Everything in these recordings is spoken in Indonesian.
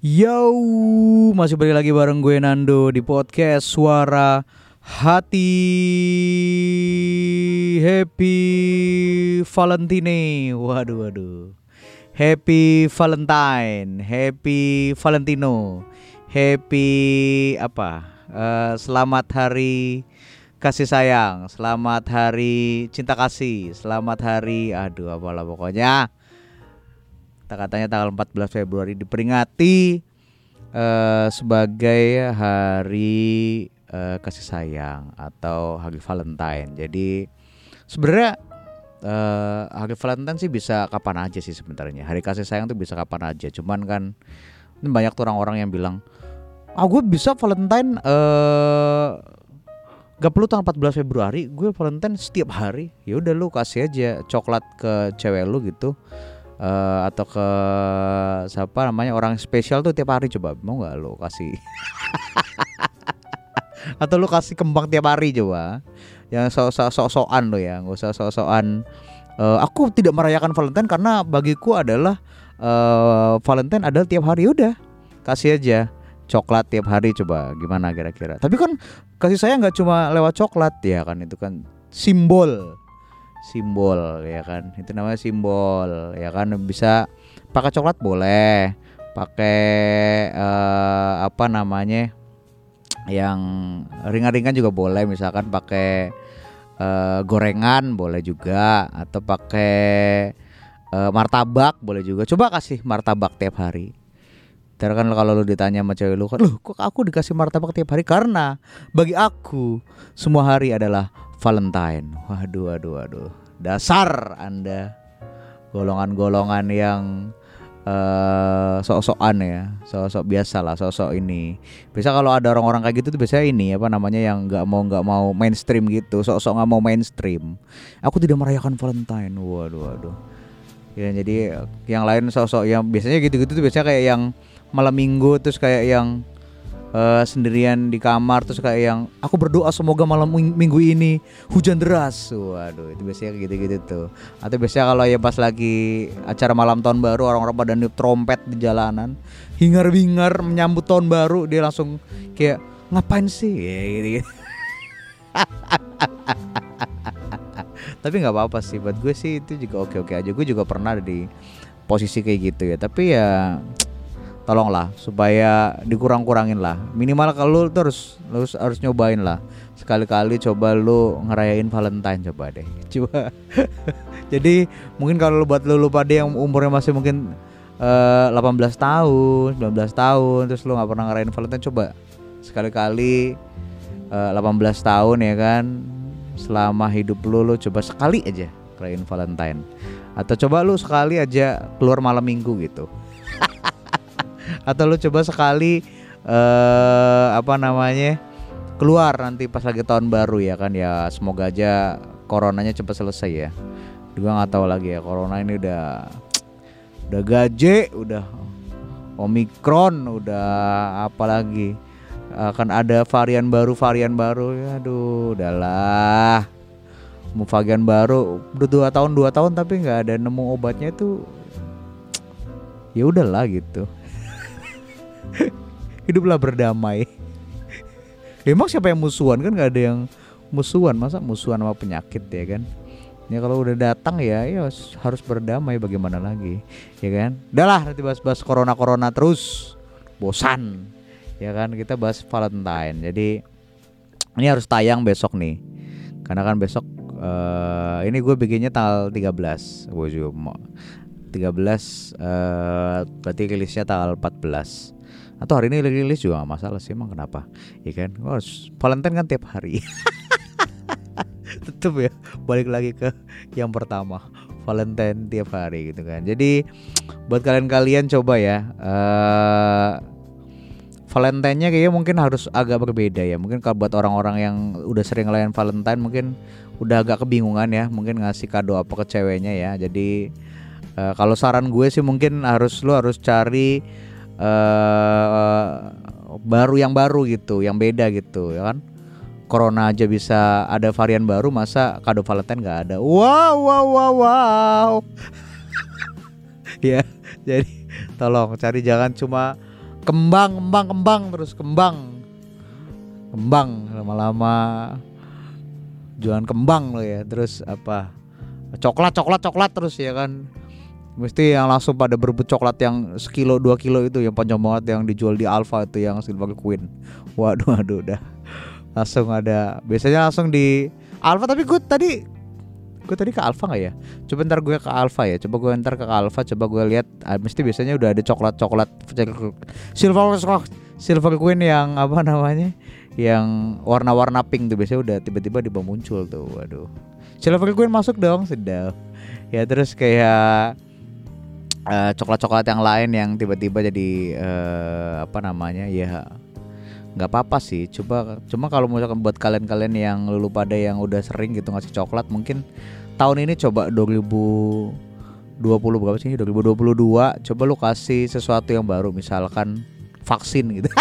Yo, masih balik lagi bareng gue Nando di podcast Suara Hati. Happy Valentine. Waduh, waduh. Happy Valentine, Happy Valentino, Happy apa? Eh, selamat hari kasih sayang, selamat hari cinta kasih, selamat hari aduh apalah pokoknya katanya tanggal 14 Februari diperingati eh, sebagai hari eh, kasih sayang atau hari Valentine. Jadi sebenarnya eh, hari Valentine sih bisa kapan aja sih sebenarnya. Hari kasih sayang tuh bisa kapan aja. Cuman kan banyak orang-orang yang bilang, ah gue bisa Valentine eh Gak perlu tanggal 14 Februari, gue Valentine setiap hari. Ya udah lu kasih aja coklat ke cewek lu gitu eh, atau ke siapa namanya orang spesial tuh tiap hari coba mau nggak lo kasih? Atau lu kasih kembang tiap hari coba? Yang sok-sokan lo ya nggak usah sok-sokan Eh, aku tidak merayakan Valentine karena bagiku adalah eh, Valentine adalah tiap hari. Udah kasih aja coklat tiap hari coba gimana kira-kira. Tapi kan kasih saya nggak cuma lewat coklat ya kan? Itu kan simbol simbol ya kan? Itu namanya simbol ya kan? Bisa pakai coklat boleh pakai eh, apa namanya yang ringan-ringan juga boleh. Misalkan pakai eh, gorengan boleh juga atau pakai eh, martabak boleh juga. Coba kasih martabak tiap hari. Ntar kan kalau lu ditanya sama cewek lu kan Loh kok aku dikasih martabak tiap hari? Karena bagi aku Semua hari adalah Valentine. Waduh waduh waduh. Dasar anda. Golongan-golongan yang eh sok-sokan ya. Sok-sok biasa lah Sok-sok ini. Biasa kalau ada orang-orang kayak gitu tuh biasanya ini Apa namanya yang nggak mau nggak mau mainstream gitu. Sok-sok nggak mau mainstream. Aku tidak merayakan Valentine. Waduh waduh. Ya jadi yang lain sosok yang biasanya gitu-gitu tuh biasanya kayak yang malam minggu terus kayak yang eh, sendirian di kamar terus kayak yang aku berdoa semoga malam ming- minggu ini hujan deras. Waduh, itu biasanya gitu-gitu tuh. Atau biasanya kalau ya pas lagi acara malam tahun baru orang-orang pada niup trompet di jalanan, hingar-bingar menyambut tahun baru dia langsung kayak ngapain sih? Ya, gitu-gitu. tapi nggak apa-apa sih buat gue sih itu juga oke-oke aja gue juga pernah ada di posisi kayak gitu ya tapi ya tolonglah supaya dikurang-kurangin lah. Minimal kalau lu tuh harus nyobain lah. Sekali-kali coba lu ngerayain Valentine coba deh. Coba. Jadi mungkin kalau lu buat lu lupa deh yang umurnya masih mungkin eh, 18 tahun 19 tahun terus lu nggak pernah ngerayain Valentine coba sekali-kali eh, 18 tahun ya kan. Selama hidup lu lu coba sekali aja ngerayain Valentine. Atau coba lu sekali aja keluar malam minggu gitu atau lu coba sekali eh apa namanya keluar nanti pas lagi tahun baru ya kan ya. Semoga aja coronanya cepat selesai ya. Juga nggak tahu lagi ya corona ini udah udah gaje udah omikron udah apa lagi. Akan ada varian baru varian baru. Aduh udahlah. Mau varian baru udah dua tahun dua tahun tapi nggak ada nemu obatnya itu ya udahlah gitu hiduplah berdamai. Emang siapa yang musuhan? Kan nggak ada yang musuhan. Masa musuhan sama penyakit ya kan? Ya kalau udah datang ya ya harus berdamai. Bagaimana lagi? Ya kan? Udahlah nanti bahas-bahas corona corona terus. Bosan. Ya kan? Kita bahas Valentine. Jadi ini harus tayang besok nih. Karena kan besok eh, ini gue bikinnya tanggal 13 gue juga mau. 13 eh, berarti rilisnya tanggal 14 atau hari ini rilis juga gak masalah sih emang kenapa ya kan harus Valentine kan tiap hari tetep ya balik lagi ke yang pertama Valentine tiap hari gitu kan jadi buat kalian-kalian coba ya eh Valentine-nya kayaknya mungkin harus agak berbeda ya. Mungkin kalau buat orang-orang yang udah sering ngelayan Valentine mungkin udah agak kebingungan ya. Mungkin ngasih kado apa ke ceweknya ya. Jadi eh, kalau saran gue sih mungkin harus lu harus cari eh baru yang baru gitu, yang beda gitu ya kan. Corona aja bisa ada varian baru, masa kado Valentine nggak ada? Wow, wow, wow, wow. ya, jadi tolong cari jangan cuma kembang kembang kembang terus kembang kembang lama-lama jualan kembang lo ya terus apa coklat coklat coklat terus ya kan mesti yang langsung pada berebut coklat yang sekilo dua kilo itu yang panjang banget yang dijual di Alfa itu yang Silver Queen. Waduh waduh udah. Langsung ada biasanya langsung di Alfa tapi gue tadi gue tadi ke Alfa nggak ya? Coba ntar gue ke Alfa ya coba gue ntar ke Alfa coba gue lihat ah, mesti biasanya udah ada coklat coklat Silver Silver Queen yang apa namanya yang warna-warna pink tuh biasanya udah tiba-tiba bawah muncul tuh waduh. Silver Queen masuk dong sedap. Ya terus kayak uh, coklat-coklat yang lain yang tiba-tiba jadi uh, apa namanya ya nggak apa-apa sih. Coba cuma kalau misalkan buat kalian-kalian yang lulu pada yang udah sering gitu ngasih coklat mungkin tahun ini coba 2020 berapa sih 2022 coba lu kasih sesuatu yang baru misalkan vaksin gitu.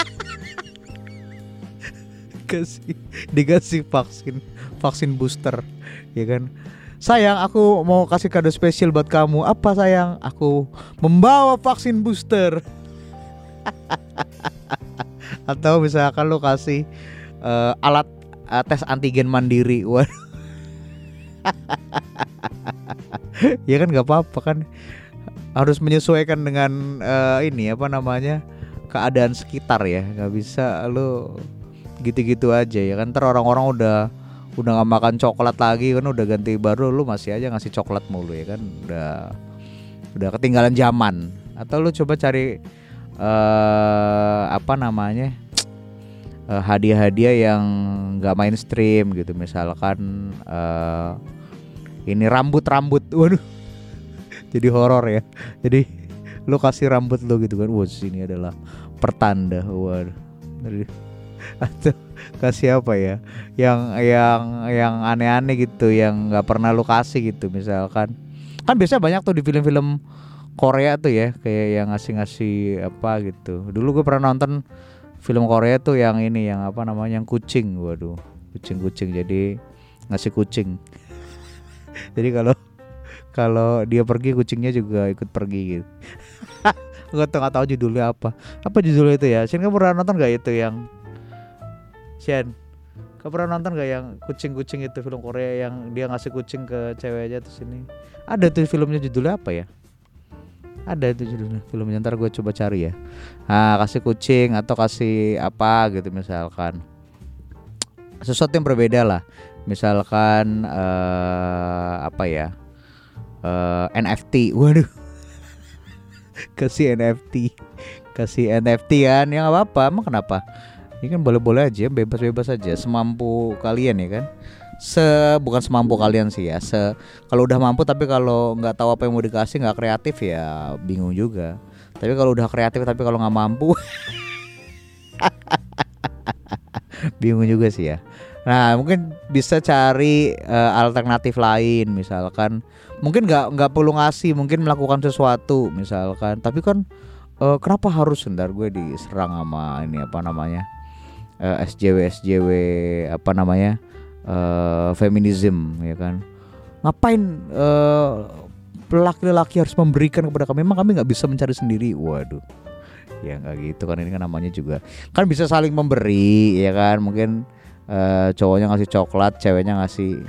Kasih dikasih vaksin vaksin booster ya kan Sayang, aku mau kasih kado spesial buat kamu. Apa sayang? Aku membawa vaksin booster. Atau misalkan lo kasih uh, alat uh, tes antigen mandiri. Waduh. ya kan nggak apa-apa kan harus menyesuaikan dengan uh, ini apa namanya keadaan sekitar ya nggak bisa lo gitu-gitu aja ya kan ter orang-orang udah udah gak makan coklat lagi kan udah ganti baru lu masih aja ngasih coklat mulu ya kan? Udah udah ketinggalan zaman. Atau lu coba cari uh, apa namanya uh, hadiah-hadiah yang nggak mainstream gitu. Misalkan uh, ini rambut-rambut waduh jadi horor ya. Jadi lu kasih rambut lu gitu kan wah sini adalah pertanda waduh atau kasih apa ya? Yang yang yang aneh-aneh gitu yang nggak pernah lu kasih gitu misalkan. Kan biasanya banyak tuh di film-film Korea tuh ya kayak yang ngasih-ngasih apa gitu. Dulu gue pernah nonton film Korea tuh yang ini yang apa namanya yang kucing. Waduh kucing-kucing. Jadi ngasih kucing. Jadi kalau kalau dia pergi kucingnya juga ikut pergi gitu. Gue tuh nggak tahu judulnya apa. Apa judulnya itu ya? Shin kamu pernah nonton gak itu yang Shen Kau pernah nonton gak yang kucing-kucing itu film Korea yang dia ngasih kucing ke cewek aja terus ini? Ada tuh filmnya judulnya apa ya? Ada itu judulnya filmnya ntar gue coba cari ya. Nah kasih kucing atau kasih apa gitu misalkan. Sesuatu yang berbeda lah. Misalkan uh, apa ya? Uh, eh, NFT. Waduh. kasih NFT. Kasih NFT kan yang apa-apa. Emang kenapa? Ini kan boleh-boleh aja bebas-bebas aja semampu kalian ya kan? Se bukan semampu kalian sih ya se kalau udah mampu tapi kalau nggak tahu apa yang mau dikasih nggak kreatif ya bingung juga. Tapi kalau udah kreatif tapi kalau nggak mampu bingung juga sih ya. Nah mungkin bisa cari uh, alternatif lain misalkan mungkin nggak nggak perlu ngasih mungkin melakukan sesuatu misalkan. Tapi kan uh, kenapa harus? Sendar gue diserang sama ini apa namanya uh, eh, SJW SJW apa namanya uh, feminism ya kan? Ngapain uh, laki-laki harus memberikan kepada kami? Memang kami nggak bisa mencari sendiri. Waduh. Ya nggak gitu kan. Ini kan namanya juga kan bisa saling memberi ya kan? Mungkin uh, cowoknya ngasih coklat ceweknya ngasih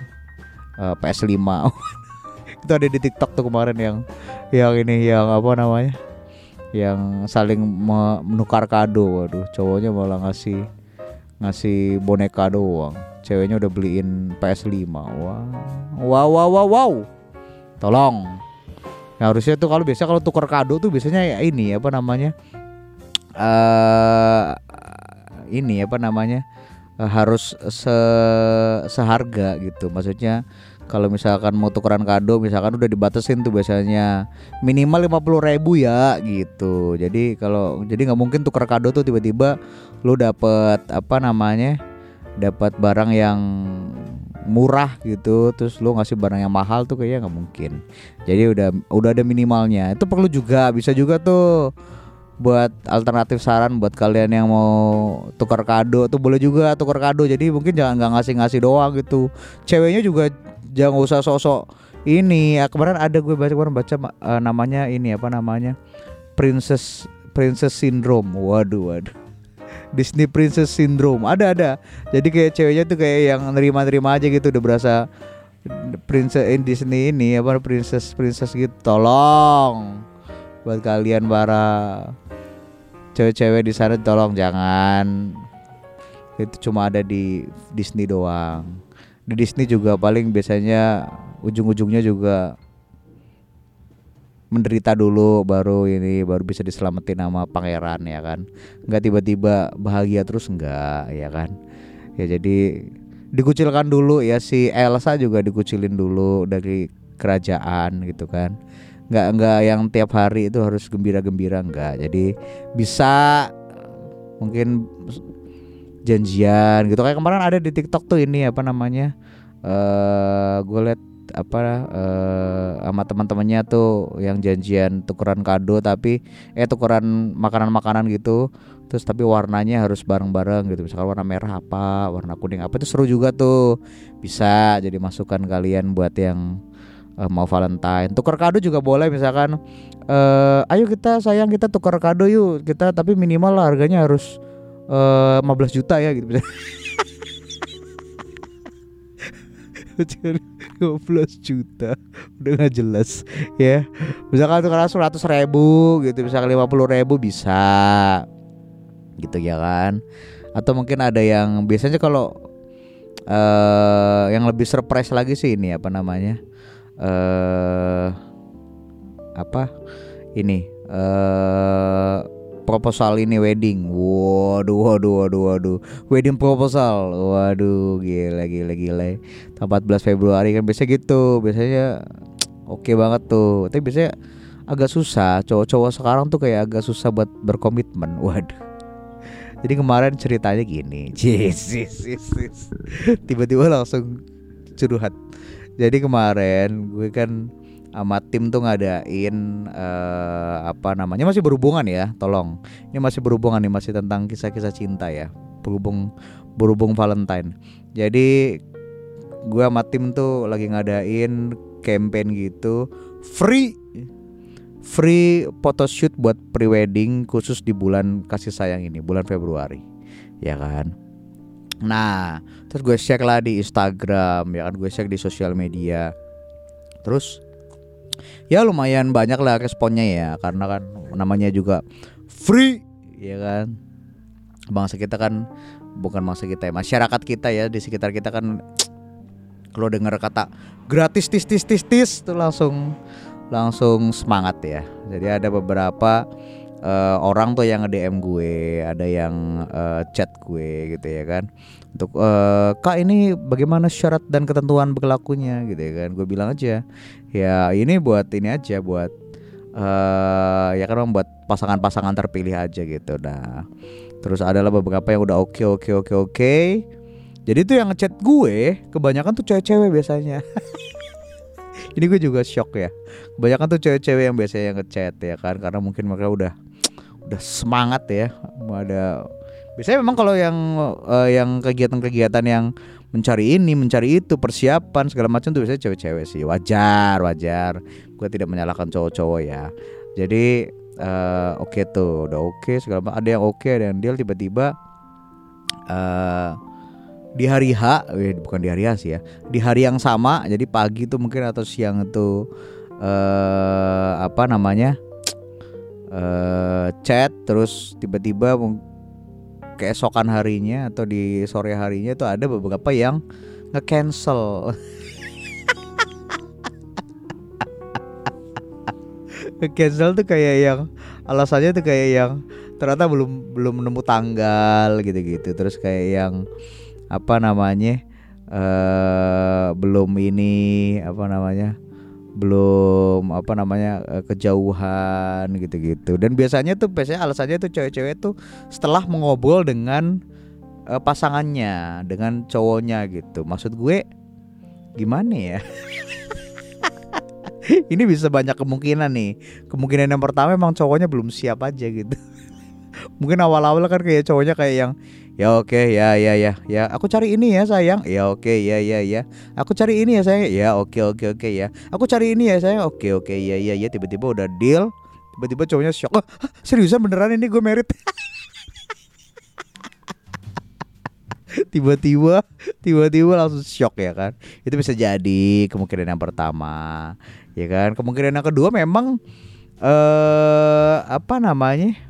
uh, PS5 itu ada di TikTok tuh kemarin yang yang ini yang apa namanya? Yang saling menukar kado. Waduh cowoknya malah ngasih ngasih boneka doang. Ceweknya udah beliin PS5 wow wow wow wow, wow. tolong. Nah, harusnya tuh kalau biasa kalau tukar kado tuh biasanya ya ini apa namanya? Uh, ini apa namanya? Uh, harus se seharga gitu. Maksudnya kalau misalkan mau tukeran kado misalkan udah dibatasin tuh biasanya. Minimal lima puluh ribu ya gitu. Jadi kalau jadi nggak mungkin tuker kado tuh tiba-tiba lu dapet apa namanya dapat barang yang murah gitu terus lu ngasih barang yang mahal tuh kayaknya nggak mungkin. Jadi udah udah ada minimalnya. Itu perlu juga bisa juga tuh buat alternatif saran buat kalian yang mau tukar kado tuh boleh juga tukar kado. Jadi mungkin jangan nggak ngasih ngasih doang gitu. Ceweknya juga jangan usah sosok ini ya kemarin ada gue baca kemarin baca uh, namanya ini apa namanya princess Princess Syndrome. Waduh, waduh. Disney Princess Syndrome. Ada ada. Jadi kayak ceweknya tuh kayak yang nerima-nerima aja gitu udah berasa princess in Disney ini apa princess princess gitu. Tolong buat kalian para cewek-cewek di sana tolong jangan itu cuma ada di Disney doang. Di Disney juga paling biasanya ujung-ujungnya juga menderita dulu baru ini baru bisa diselamatin nama pangeran ya kan? Nggak tiba-tiba bahagia terus enggak ya kan? Ya jadi dikucilkan dulu ya. Si Elsa juga dikucilin dulu dari kerajaan gitu kan? Nggak nggak yang tiap hari itu harus gembira-gembira enggak jadi bisa mungkin janjian gitu. Kayak kemarin ada di TikTok tuh ini apa namanya eh uh, gue liat apa uh, sama teman-temannya tuh yang janjian tukeran kado tapi eh tukeran makanan-makanan gitu. Terus tapi warnanya harus bareng-bareng gitu. Misalkan warna merah apa warna kuning apa itu seru juga tuh. Bisa jadi masukan kalian buat yang uh, mau Valentine. Tukar kado juga boleh misalkan uh, ayo kita sayang kita tukar kado yuk kita tapi minimal lah harganya harus uh, 15 juta ya gitu. 12 juta. Udah gak jelas ya. Misalkan tuh karena 100 ribu gitu. Misalkan 50 ribu bisa. Gitu ya kan. Atau mungkin ada yang biasanya kalau uh, yang lebih surprise lagi sih ini apa namanya uh, apa ini uh, proposal ini wedding. Waduh, waduh, waduh, waduh. Wedding proposal. Waduh, gila, gila, gila. 14 Februari kan biasa gitu. Biasanya oke okay banget tuh. Tapi biasanya agak susah. Cowok-cowok sekarang tuh kayak agak susah buat berkomitmen. Waduh. Jadi kemarin ceritanya gini. Tiba-tiba langsung curhat. Jadi kemarin gue kan sama tim tuh ngadain uh, apa namanya masih berhubungan ya tolong. Ini masih berhubungan nih masih tentang kisah-kisah cinta ya. Berhubung berhubung Valentine. Jadi gue sama tim tuh lagi ngadain campaign gitu free free photoshoot buat prewedding khusus di bulan kasih sayang ini bulan Februari. Ya kan? Nah terus gue share lah di Instagram ya kan? Gue share di sosial media. Terus ya lumayan banyak lah responnya ya karena kan namanya juga free ya kan bangsa kita kan bukan bangsa kita ya masyarakat kita ya di sekitar kita kan kalau dengar kata gratis tis tis tis tis itu langsung langsung semangat ya jadi ada beberapa uh, orang tuh yang nge-DM gue, ada yang uh, chat gue gitu ya kan. Untuk uh, Kak ini bagaimana syarat dan ketentuan berlakunya? Gitu ya kan. Gue bilang aja ya ini buat ini aja buat uh, ya kan buat pasangan-pasangan terpilih aja gitu. Nah terus adalah beberapa yang udah oke oke oke oke. Jadi tuh yang ngechat gue kebanyakan tuh cewek-cewek biasanya. Ini gue juga shock ya. Kebanyakan tuh cewek-cewek yang biasanya ngechat ya kan karena mungkin mereka udah udah semangat ya ada biasanya memang kalau yang uh, yang kegiatan-kegiatan yang mencari ini mencari itu persiapan segala macam tuh biasanya cewek-cewek sih. Wajar wajar. Gue tidak menyalahkan cowok-cowok ya. Jadi uh, oke okay tuh udah oke okay, segala macam. Ada yang oke okay, ada yang deal tiba-tiba uh, di hari H, eh, bukan di hari H sih ya, di hari yang sama, jadi pagi tuh mungkin atau siang itu uh, apa namanya uh, chat, terus tiba-tiba keesokan harinya atau di sore harinya tuh ada beberapa yang nge-cancel. Nge-cancel tuh kayak yang alasannya tuh kayak yang ternyata belum belum nemu tanggal gitu-gitu. Terus kayak yang apa namanya uh, belum ini apa namanya belum apa namanya eh, kejauhan gitu-gitu. Dan biasanya tuh biasanya alasannya tuh cewek-cewek tuh setelah mengobrol dengan uh, pasangannya dengan cowoknya gitu. Maksud gue gimana ya? Ini bisa banyak kemungkinan nih. Kemungkinan yang pertama emang cowoknya belum siap aja gitu. Mungkin awal-awal kan kayak cowoknya kayak yang Ya oke okay, ya ya ya ya. Aku cari ini ya sayang. Ya oke okay, ya ya ya. Aku cari ini ya sayang. Ya oke okay, oke okay, oke okay, ya. Aku cari ini ya sayang. Oke okay, oke okay, ya ya ya. Tiba-tiba udah deal. Tiba-tiba cowoknya shock. Oh, seriusan beneran ini gue merit? Tiba-tiba tiba-tiba langsung shock ya kan? Itu bisa jadi kemungkinan yang pertama ya kan? Kemungkinan yang kedua memang eh apa namanya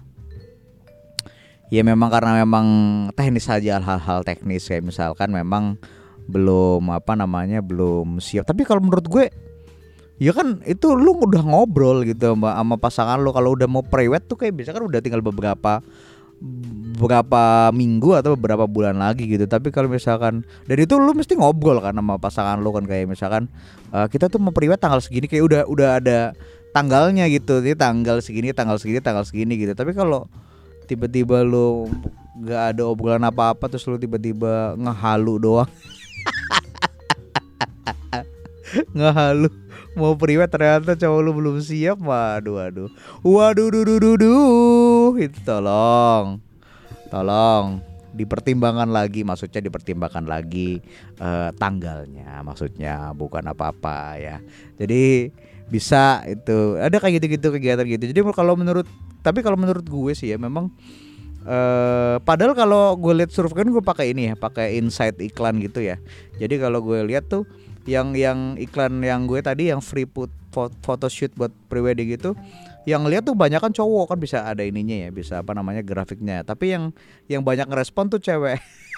ya memang karena memang teknis saja hal-hal teknis kayak misalkan memang belum apa namanya belum siap. Tapi kalau menurut gue ya kan itu lu udah ngobrol gitu sama, sama pasangan lu. Kalau udah mau prewed tuh kayak bisa kan udah tinggal beberapa beberapa minggu atau beberapa bulan lagi gitu. Tapi kalau misalkan dan itu lu mesti ngobrol kan sama pasangan lu kan. Kayak misalkan uh, kita tuh mau prewed tanggal segini kayak udah udah ada tanggalnya gitu. Jadi tanggal segini tanggal segini tanggal segini gitu. Tapi kalau tiba-tiba lu nggak ada obrolan apa-apa terus lu tiba-tiba ngehalu doang. Ngehalu. Mau priwet ternyata cowok lu belum siap. Waduh waduh. Waduh duh duh duh duh. Itu tolong. Tolong. Dipertimbangkan lagi maksudnya dipertimbangkan lagi uh, tanggalnya. Maksudnya bukan apa-apa ya. Jadi bisa itu. Ada kayak gitu-gitu kegiatan gitu. Jadi kalau menurut tapi kalau menurut gue sih ya memang Uh, padahal kalau gue lihat survei kan gue pakai ini ya, pakai insight iklan gitu ya. Jadi kalau gue lihat tuh yang yang iklan yang gue tadi yang free put foto shoot buat prewedding gitu, yang lihat tuh banyak kan cowok kan bisa ada ininya ya, bisa apa namanya grafiknya. Tapi yang yang banyak ngerespon tuh cewek.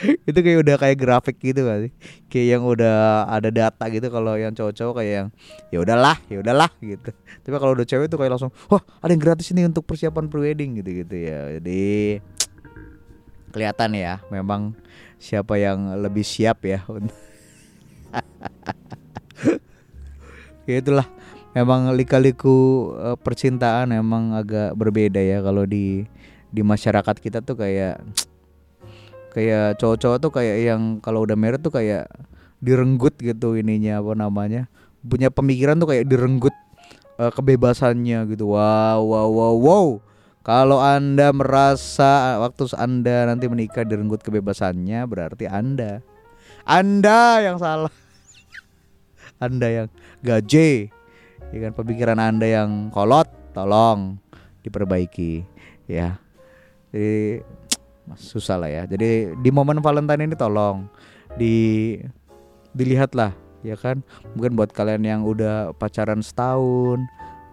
itu kayak udah kayak grafik gitu kan kayak yang udah ada data gitu kalau yang cowok-cowok kayak yang ya udahlah ya udahlah gitu. Tapi kalau udah cewek tuh kayak langsung wah ada yang gratis ini untuk persiapan prewedding gitu gitu ya. Jadi kelihatan ya memang siapa yang lebih siap ya ya itulah memang lika-liku uh, percintaan emang agak berbeda ya kalau di di masyarakat kita tuh kayak kayak cowok-cowok tuh kayak yang kalau udah married tuh kayak direnggut gitu ininya apa namanya punya pemikiran tuh kayak direnggut uh, kebebasannya gitu. Wow wow wow wow. Kalau anda merasa waktu anda nanti menikah direnggut kebebasannya berarti anda anda yang salah. Anda yang gaje. Ya kan pemikiran anda yang kolot tolong diperbaiki ya. Jadi susah lah ya. Jadi di momen Valentine ini tolong di dilihatlah ya kan? Mungkin buat kalian yang udah pacaran setahun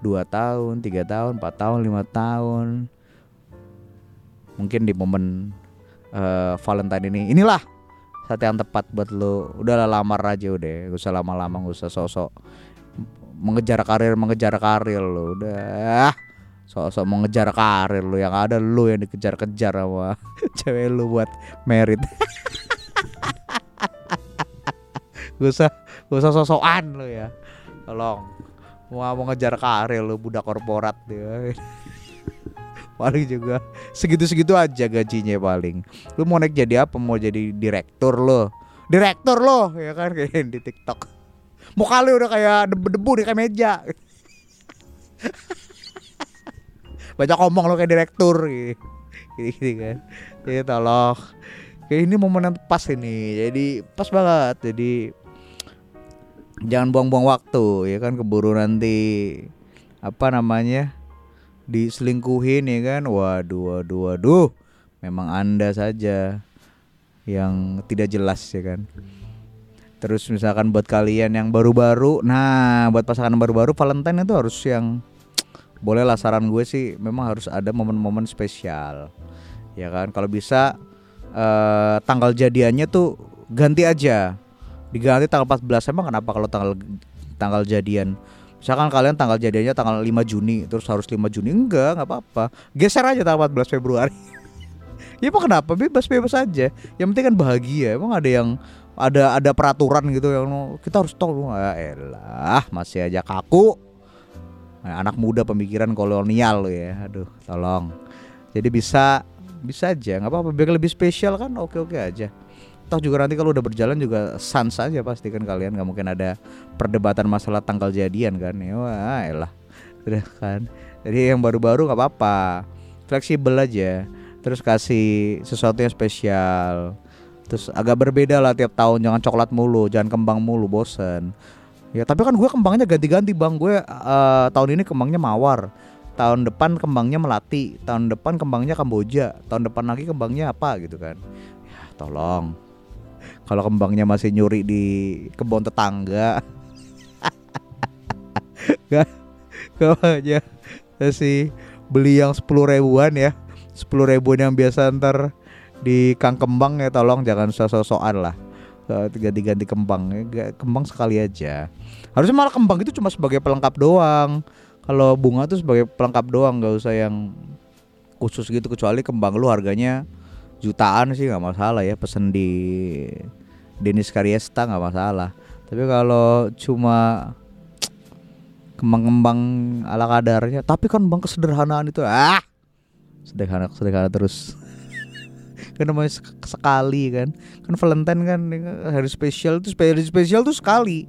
dua tahun tiga tahun empat tahun lima tahun mungkin di momen uh, Valentine ini inilah saat yang tepat buat lo. Udahlah lamar aja udah. Gak usah lama-lama gak usah sosok mengejar karir mengejar karir lo. Udah sok-sok mau ngejar karir lu yang ada lu yang dikejar-kejar sama cewek lu buat merit. Gak usah gak usah sosokan lu ya. Tolong mau mau ngejar karir lu budak korporat ya paling juga segitu-segitu aja gajinya paling. Lu mau naik jadi apa? Mau jadi direktur lo direktur lo ya kan? Kayak di TikTok. Mau kali udah kayak debu-debu di kayak meja banyak ngomong lo kayak direktur gitu, gitu, kan. Jadi tolong. Kayak ini momen yang pas ini. Jadi pas banget. Jadi jangan buang-buang waktu ya kan? Keburu nanti apa namanya diselingkuhin ya kan? Waduh waduh waduh. Memang anda saja yang tidak jelas ya kan? Terus misalkan buat kalian yang baru-baru nah buat pasangan baru-baru Valentine itu harus yang boleh lah saran gue sih memang harus ada momen-momen spesial ya kan? Kalau bisa uh, tanggal jadiannya tuh ganti aja. Diganti tanggal 14 emang kenapa kalau tanggal tanggal jadian? Misalkan kalian tanggal jadiannya tanggal 5 Juni terus harus 5 Juni enggak nggak apa-apa. Geser aja tanggal 14 Februari. Ya emang kenapa? Bebas bebas aja. Yang penting kan bahagia. Emang ada yang ada ada peraturan gitu yang kita harus tahu ya elah masih aja kaku anak muda pemikiran kolonial lo ya. Aduh tolong. Jadi bisa bisa aja nggak apa-apa. Biar lebih spesial kan oke oke aja. Toh juga nanti kalau udah berjalan juga sans saja pasti kan kalian. Nggak mungkin ada perdebatan masalah tanggal jadian kan. Ya wah elah. Udah kan. Jadi yang baru-baru nggak apa-apa. Fleksibel aja. Terus kasih sesuatu yang spesial. Terus agak berbeda lah tiap tahun. Jangan coklat mulu jangan kembang mulu bosen Ya tapi kan gue kembangnya ganti-ganti bang. Gue uh, tahun ini kembangnya mawar, tahun depan kembangnya melati, tahun depan kembangnya kamboja, tahun depan lagi kembangnya apa gitu kan? Ya tolong, kalau kembangnya masih nyuri di kebun tetangga, gak, gak aja sih beli yang sepuluh ribuan ya, sepuluh ribuan yang biasa ntar di kang kembang ya tolong. Jangan sok-sokan lah ganti-ganti kembang. Kembang sekali aja. Harusnya malah kembang itu cuma sebagai pelengkap doang. Kalau bunga tuh sebagai pelengkap doang nggak usah yang khusus gitu. Kecuali kembang lu harganya jutaan sih nggak masalah ya. Pesen di Denis Karyesta nggak masalah. Tapi kalau cuma kembang-kembang ala kadarnya tapi kan bang kesederhanaan itu ah! Sederhana sederhana terus kan namanya sekali kan. Kan Valentine kan hari spesial tuh hari spesial tuh sekali.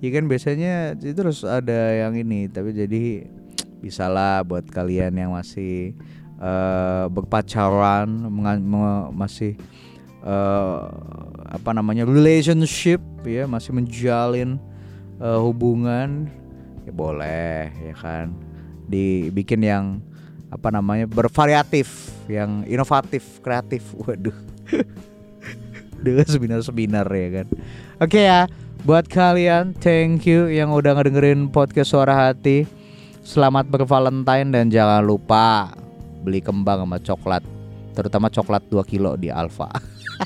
Ya kan biasanya itu terus ada yang ini tapi jadi bisalah buat kalian yang masih uh, berpacaran masih uh, apa namanya relationship ya masih menjalin uh, hubungan ya boleh ya kan. Dibikin yang apa namanya bervariatif yang inovatif kreatif. Waduh. Dengan seminar-seminar ya kan. Oke okay ya buat kalian thank you yang udah ngedengerin podcast suara hati. Selamat bervalentine dan jangan lupa beli kembang sama coklat. Terutama coklat 2 kilo di Alfa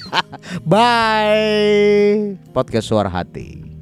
bye. Podcast suara hati